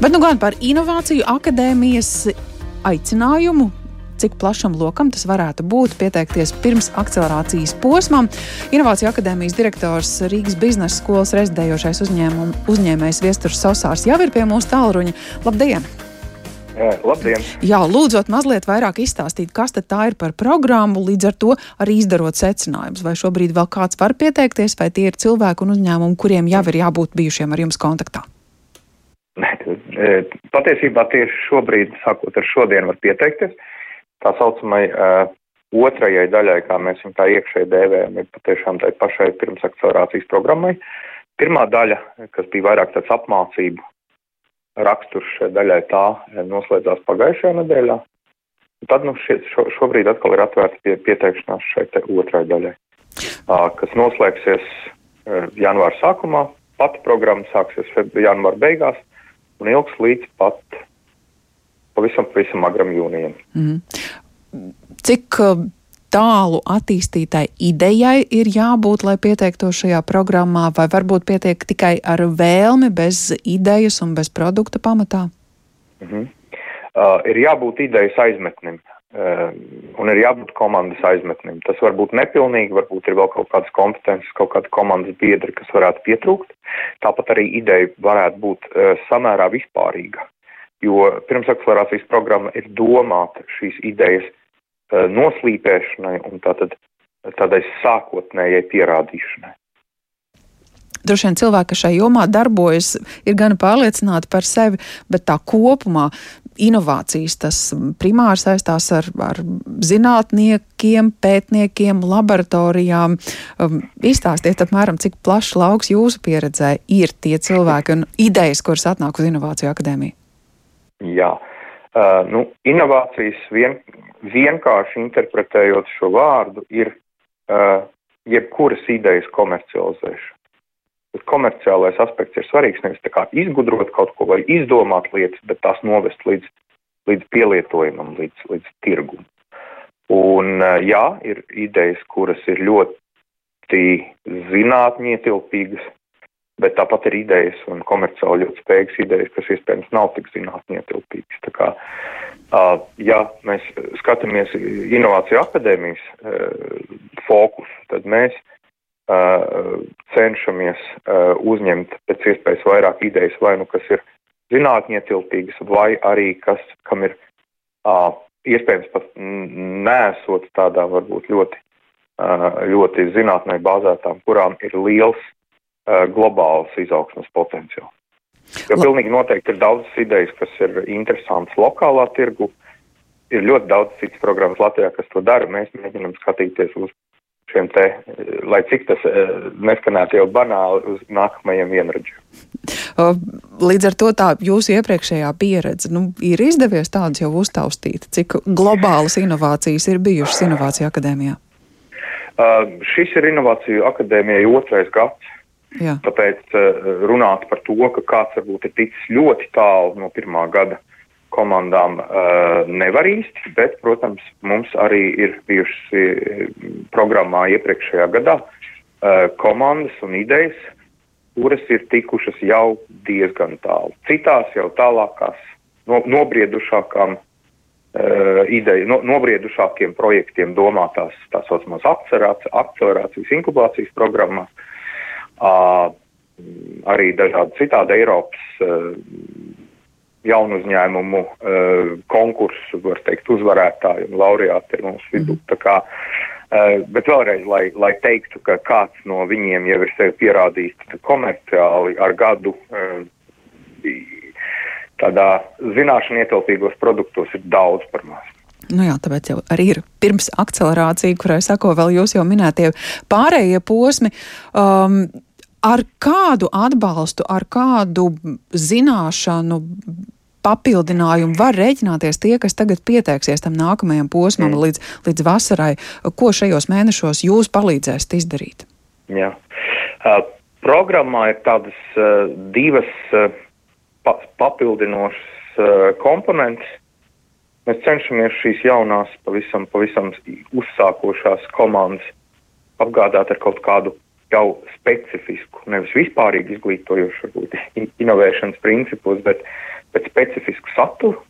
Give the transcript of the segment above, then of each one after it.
Bet nu gan par inovāciju akadēmijas aicinājumu cik plašam lokam tas varētu būt, pieteikties pirms akcelerācijas posmam. Inovāciju akadēmijas direktors Rīgas biznesa skolas rezidējošais uzņēmējs Viesturs Sosārs jau ir pie mūsu tālruņa. Labdien! Jā, labdien! Jā, lūdzot mazliet vairāk izstāstīt, kas tā ir par programmu, līdz ar to arī izdarot secinājumus. Vai šobrīd vēl kāds var pieteikties, vai tie ir cilvēki un uzņēmumi, kuriem jau ir jābūt bijušiem ar jums kontaktā? E, patiesībā tieši šobrīd, sākot ar šodien, var pieteikties tā saucamai uh, otrajai daļai, kā mēs viņu tā iekšēji dēvējam, ir patiešām tai pašai pirmsakcelerācijas programmai. Pirmā daļa, kas bija vairāk tāds apmācību raksturs šai daļai, tā noslēdzās pagājušajā nedēļā. Tad nu, šie, šo, šobrīd atkal ir atvērta pie, pieteikšanās šai otrai daļai, uh, kas noslēgsies uh, janvāra sākumā. Pati programma sāksies janvāra beigās un ilgs līdz pat pavisam, pavisam agram jūnijam. Mm. Cik uh, tālu attīstītai idejai ir jābūt, lai pieteiktos šajā programmā, vai varbūt pietiek tikai ar vēlmi, bez idejas un bez produkta pamatā? Mm -hmm. uh, ir jābūt idejas aizmetnim. Uh, un ir jābūt komandas aizmetnim. Tas var būt nepilnīgi, varbūt ir vēl kaut kādas kompetences, kaut kāda komandas biedra, kas varētu pietrūkt. Tāpat arī ideja varētu būt uh, samērā vispārīga jo pirmsakcelerācijas programma ir domāta šīs idejas uh, noslīpēšanai un tātad tādai sākotnējai pierādīšanai. Droši vien cilvēki, kas šajā jomā darbojas, ir gan pārliecināti par sevi, bet tā kopumā inovācijas tas primāri saistās ar, ar zinātniekiem, pētniekiem, laboratorijām. Um, izstāstiet apmēram, cik plašs lauks jūsu pieredzē ir tie cilvēki un idejas, kuras atnāk uz Inovāciju akadēmiju. Jā. Uh, nu, inovācijas vien, vienkārši interpretējot šo vārdu ir uh, jebkuras idejas komercializēšana. Bet komerciālais aspekts ir svarīgs nevis tā kā izgudrot kaut ko vai izdomāt lietas, bet tās novest līdz, līdz pielietojumam, līdz, līdz tirgum. Un jā, ir idejas, kuras ir ļoti zinātnietilpīgas, bet tāpat ir idejas un komerciāli ļoti spējīgas idejas, kas iespējams nav tik zinātnē ietilpīgas. Tā kā, ja mēs skatāmies inovāciju akadēmijas fokusu, tad mēs cenšamies uzņemt pēc iespējas vairāk idejas, vai nu kas ir zinātnē ietilpīgas, vai arī kas, kam ir uh, iespējams pat nesot tādā varbūt ļoti, uh, ļoti zinātnē bāzētām, kurām ir liels Uh, globāls izaugsmas potenciāls. Jo La... pilnīgi noteikti ir daudzas idejas, kas ir interesantas lokālā tirgu. Ir ļoti daudz citas programmas Latvijā, kas to dara. Mēs mēģinam skatīties uz šiem te, lai cik tas neskanētu jau banāli, uz nākamajiem vienradžiem. Līdz ar to tā jūsu iepriekšējā pieredze nu, ir izdevies tādas jau uztaustīt, cik globālas inovācijas ir bijušas Inovāciju akadēmijā? Uh, šis ir Inovāciju akadēmijai otrais gads. Jā. Tāpēc uh, runāt par to, ka kāds varbūt ir ticis ļoti tālu no pirmā gada komandām uh, nevar īsti, bet, protams, mums arī ir bijušas eh, programmā iepriekšējā gadā uh, komandas un idejas, kuras ir tikušas jau diezgan tālu. Citās jau tālākās, no, nobriedušākām uh, ideju, no, nobriedušākiem projektiem domātās tā saucamās akcelerācijas, inkubācijas programmās arī dažādi citādi Eiropas jaunu uzņēmumu konkursu, var teikt, uzvarētāji un laureāti ir mūsu vidū. Mm. Tā kā, bet vēlreiz, lai, lai teiktu, ka kāds no viņiem jau ir sevi pierādījis komerciāli ar gadu tādā zināšanu ietilpīgos produktos ir daudz par maz. Nu jā, tāpēc jau arī ir pirms akcelerācija, kurai sako vēl jūs jau minētie pārējie posmi. Um, ar kādu atbalstu, ar kādu zināšanu papildinājumu var rēķināties tie, kas tagad pieteiksies tam nākamajam posmam mm. līdz, līdz vasarai? Ko šajos mēnešos jūs palīdzēsiet izdarīt? Jā. Uh, programmā ir tādas uh, divas uh, pa papildinošas uh, komponentes. Mēs cenšamies šīs jaunās, pavisam, pavisam uzsākošās komandas apgādāt ar kaut kādu jau specifisku, nevis vispārīgi izglītojošu, varbūt inovēšanas principus, bet, saturu,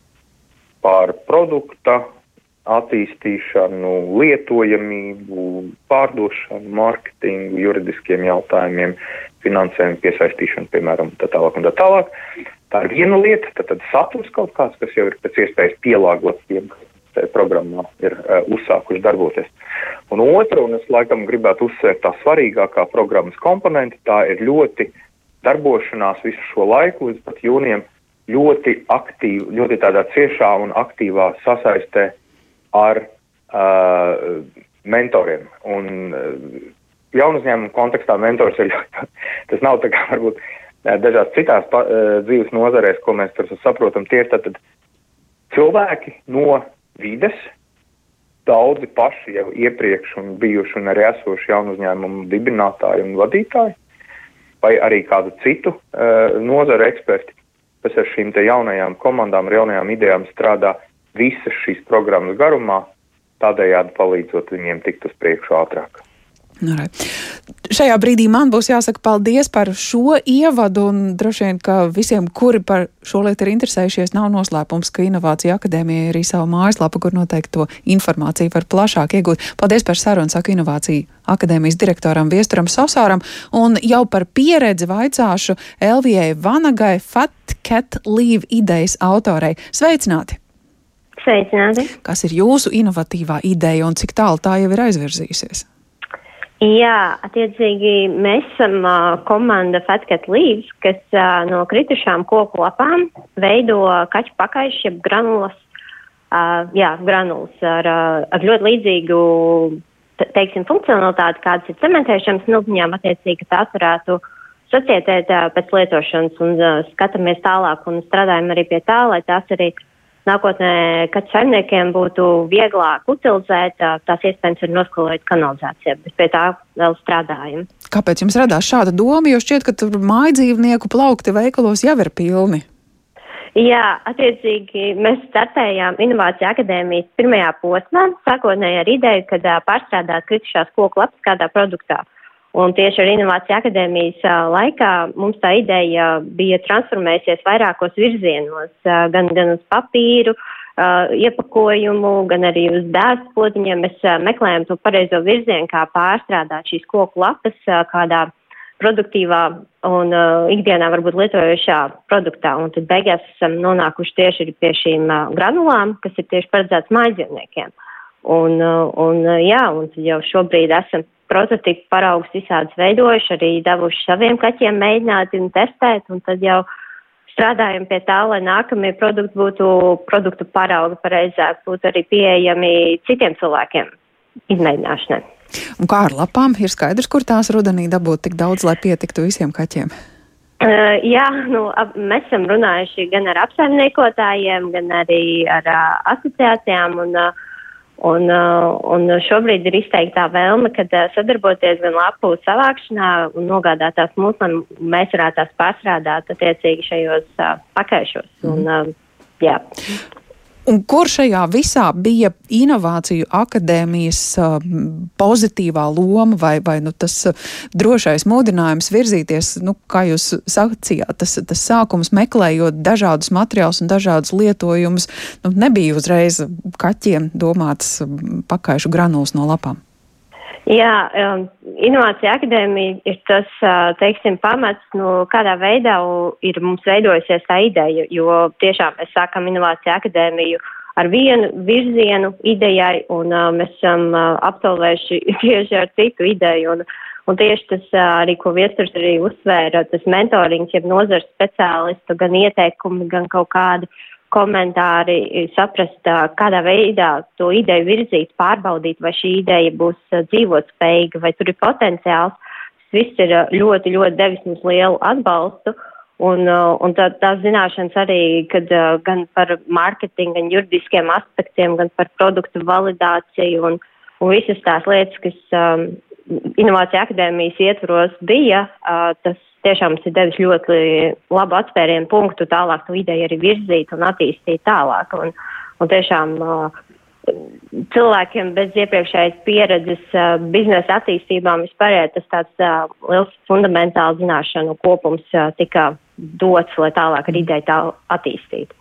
par produkta attīstīšanu, lietojamību, pārdošanu, mārketingu, juridiskiem jautājumiem, finansējumu piesaistīšanu, piemēram, tā tālāk un tā tālāk. Tā ir viena lieta, tad, tad saturs kaut kāds, kas jau ir pēc iespējas pielāgots tiem, kas programmā ir uh, uzsākuši darboties. Un otra, un es laikam gribētu uzsvērt tā svarīgākā programmas komponente, tā ir ļoti darbošanās visu šo laiku līdz pat jūnijam ļoti aktīvi, ļoti tādā ciešā un aktīvā sasaistē ar uh, mentoriem. Un uh, jaunu uzņēmumu kontekstā mentors ir ļoti, tas nav tā kā varbūt uh, dažās citās pa, uh, dzīves nozarēs, ko mēs tur saprotam, tie ir tad cilvēki no vides, daudzi paši jau iepriekš un bijuši un arī esoši jaunu uzņēmumu dibinātāji un vadītāji, vai arī kādu citu uh, nozaru eksperti, kas ar šīm jaunajām komandām, ar jaunajām idejām strādā visas šīs programmas garumā, tādējādi palīdzot viņiem tikt uz priekšu ātrāk. Nu. Šajā brīdī man būs jāsaka paldies par šo ievadu, un droši vien, ka visiem, kuri par šo lietu ir interesējušies, nav noslēpums, ka Inovācija akadēmija ir arī savu mājaslapu, kur noteikti to informāciju var plašāk iegūt. Paldies par sarunu, saka Inovācija akadēmijas direktoram Viesturam Sosāram, un jau par pieredzi vaicāšu Elvijai Vanagai Fat Cat Leave idejas autorei. Sveicināti! Sveicināti! Kas ir jūsu inovatīvā ideja un cik tālu tā jau ir aizvirzījusies? Jā, attiecīgi mēs esam uh, komanda Fatcat Leaves, kas uh, no kritušām koku lapām veido kaķu pakaišu, jeb granulas, uh, jā, granulas ar, uh, ar ļoti līdzīgu, teiksim, funkcionalitāti, kādas ir cementēšanas nulpiņām, attiecīgi, tās varētu sacietēt uh, pēc lietošanas un uh, skatāmies tālāk un strādājam arī pie tā, lai tās arī uh, nākotnē kaķu saimniekiem būtu vieglāk utilizēt, tās iespējams ir noskolēt kanalizācijā, bet pie tā vēl strādājam. Kāpēc jums radās šāda doma, jo šķiet, ka tur mājdzīvnieku plaukti veikalos jau ir pilni? Jā, attiecīgi mēs startējām Inovāciju akadēmijas pirmajā posmā, sākotnēji ar ideju, kad pārstrādāt kritušās koku lapas kādā produktā. Uh, Un tieši ar Inovāciju akadēmijas laikā mums tā ideja bija transformējusies vairākos virzienos, gan, gan uz papīru, iepakojumu, gan arī uz dārstu podziņiem. Mēs meklējam to pareizo virzienu, kā pārstrādāt šīs koku lapas kādā produktīvā un uh, ikdienā varbūt lietojošā produktā. Un tad beigās esam nonākuši tieši pie šīm uh, granulām, kas ir tieši paredzētas mājdzīvniekiem. Un, uh, un, uh, jā, un jau šobrīd esam prototipu paraugus visādus veidojuši, arī devuši saviem kaķiem mēģināt un testēt, un tad jau strādājam pie tā, lai nākamie produkti būtu produktu paraugi pareizāk, būtu arī pieejami citiem cilvēkiem izmēģināšanai. Un kā ar lapām ir skaidrs, kur tās rudenī dabūt tik daudz, lai pietiktu visiem kaķiem? Uh, jā, nu, ap, mēs esam runājuši gan ar apsaimniekotājiem, gan arī ar uh, asociācijām. Un, uh, Un, uh, un šobrīd ir izteikta vēlme, kad uh, sadarboties gan lapu savākšanā un nogādāt tās mūsu, lai mēs varētu tās pārstrādāt attiecīgi šajos uh, pakaišos. Mm. Un, uh, jā. Un kur šajā visā bija inovāciju akadēmijas uh, pozitīvā loma vai, vai nu, tas drošais mudinājums virzīties, nu, kā jūs sacījāt, tas, tas sākums meklējot dažādus materiālus un dažādus lietojumus, nu, nebija uzreiz kaķiem domāts pakaišu granulas no lapām? Jā, um, Inovācija akadēmija ir tas, uh, teiksim, pamats, nu, kādā veidā ir mums veidojusies tā ideja, jo tiešām mēs sākam Inovācija akadēmiju ar vienu virzienu idejai, un uh, mēs esam uh, absolvējuši tieši ar citu ideju. Un, un tieši tas uh, arī, ko viesturs arī uzsvēra, tas mentorings, jeb nozars speciālistu, gan ieteikumi, gan kaut kādi komentāri, saprast, kādā veidā to ideju virzīt, pārbaudīt, vai šī ideja būs dzīvotspējīga, vai tur ir potenciāls. Tas viss ir ļoti, ļoti devis mums lielu atbalstu. Un, un tā, tās zināšanas arī, kad gan par mārketingu, gan juridiskiem aspektiem, gan par produktu validāciju un, un visas tās lietas, kas um, Inovācija akadēmijas ietvaros bija, uh, tas tiešām mums ir devis ļoti labu atspērienu punktu tālāk to ideju arī virzīt un attīstīt tālāk. Un, un tiešām uh, cilvēkiem bez iepriekšējas pieredzes uh, biznesa attīstībām vispār tas tāds uh, liels fundamentāls zināšanu kopums tika dots, lai tālāk ar ideju tā attīstītu.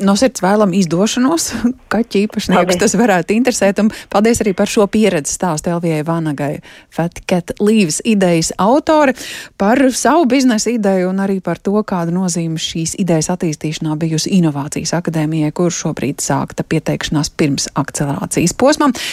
No sirds vēlam izdošanos, kaķi īpašnieks tas varētu interesēt, un paldies arī par šo pieredzi stāstu Elvijai Vanagai, Fatcat Līves idejas autore, par savu biznesa ideju un arī par to, kāda nozīme šīs idejas attīstīšanā bijusi Inovācijas akadēmijai, kur šobrīd sākta pieteikšanās pirms akcelerācijas posmam.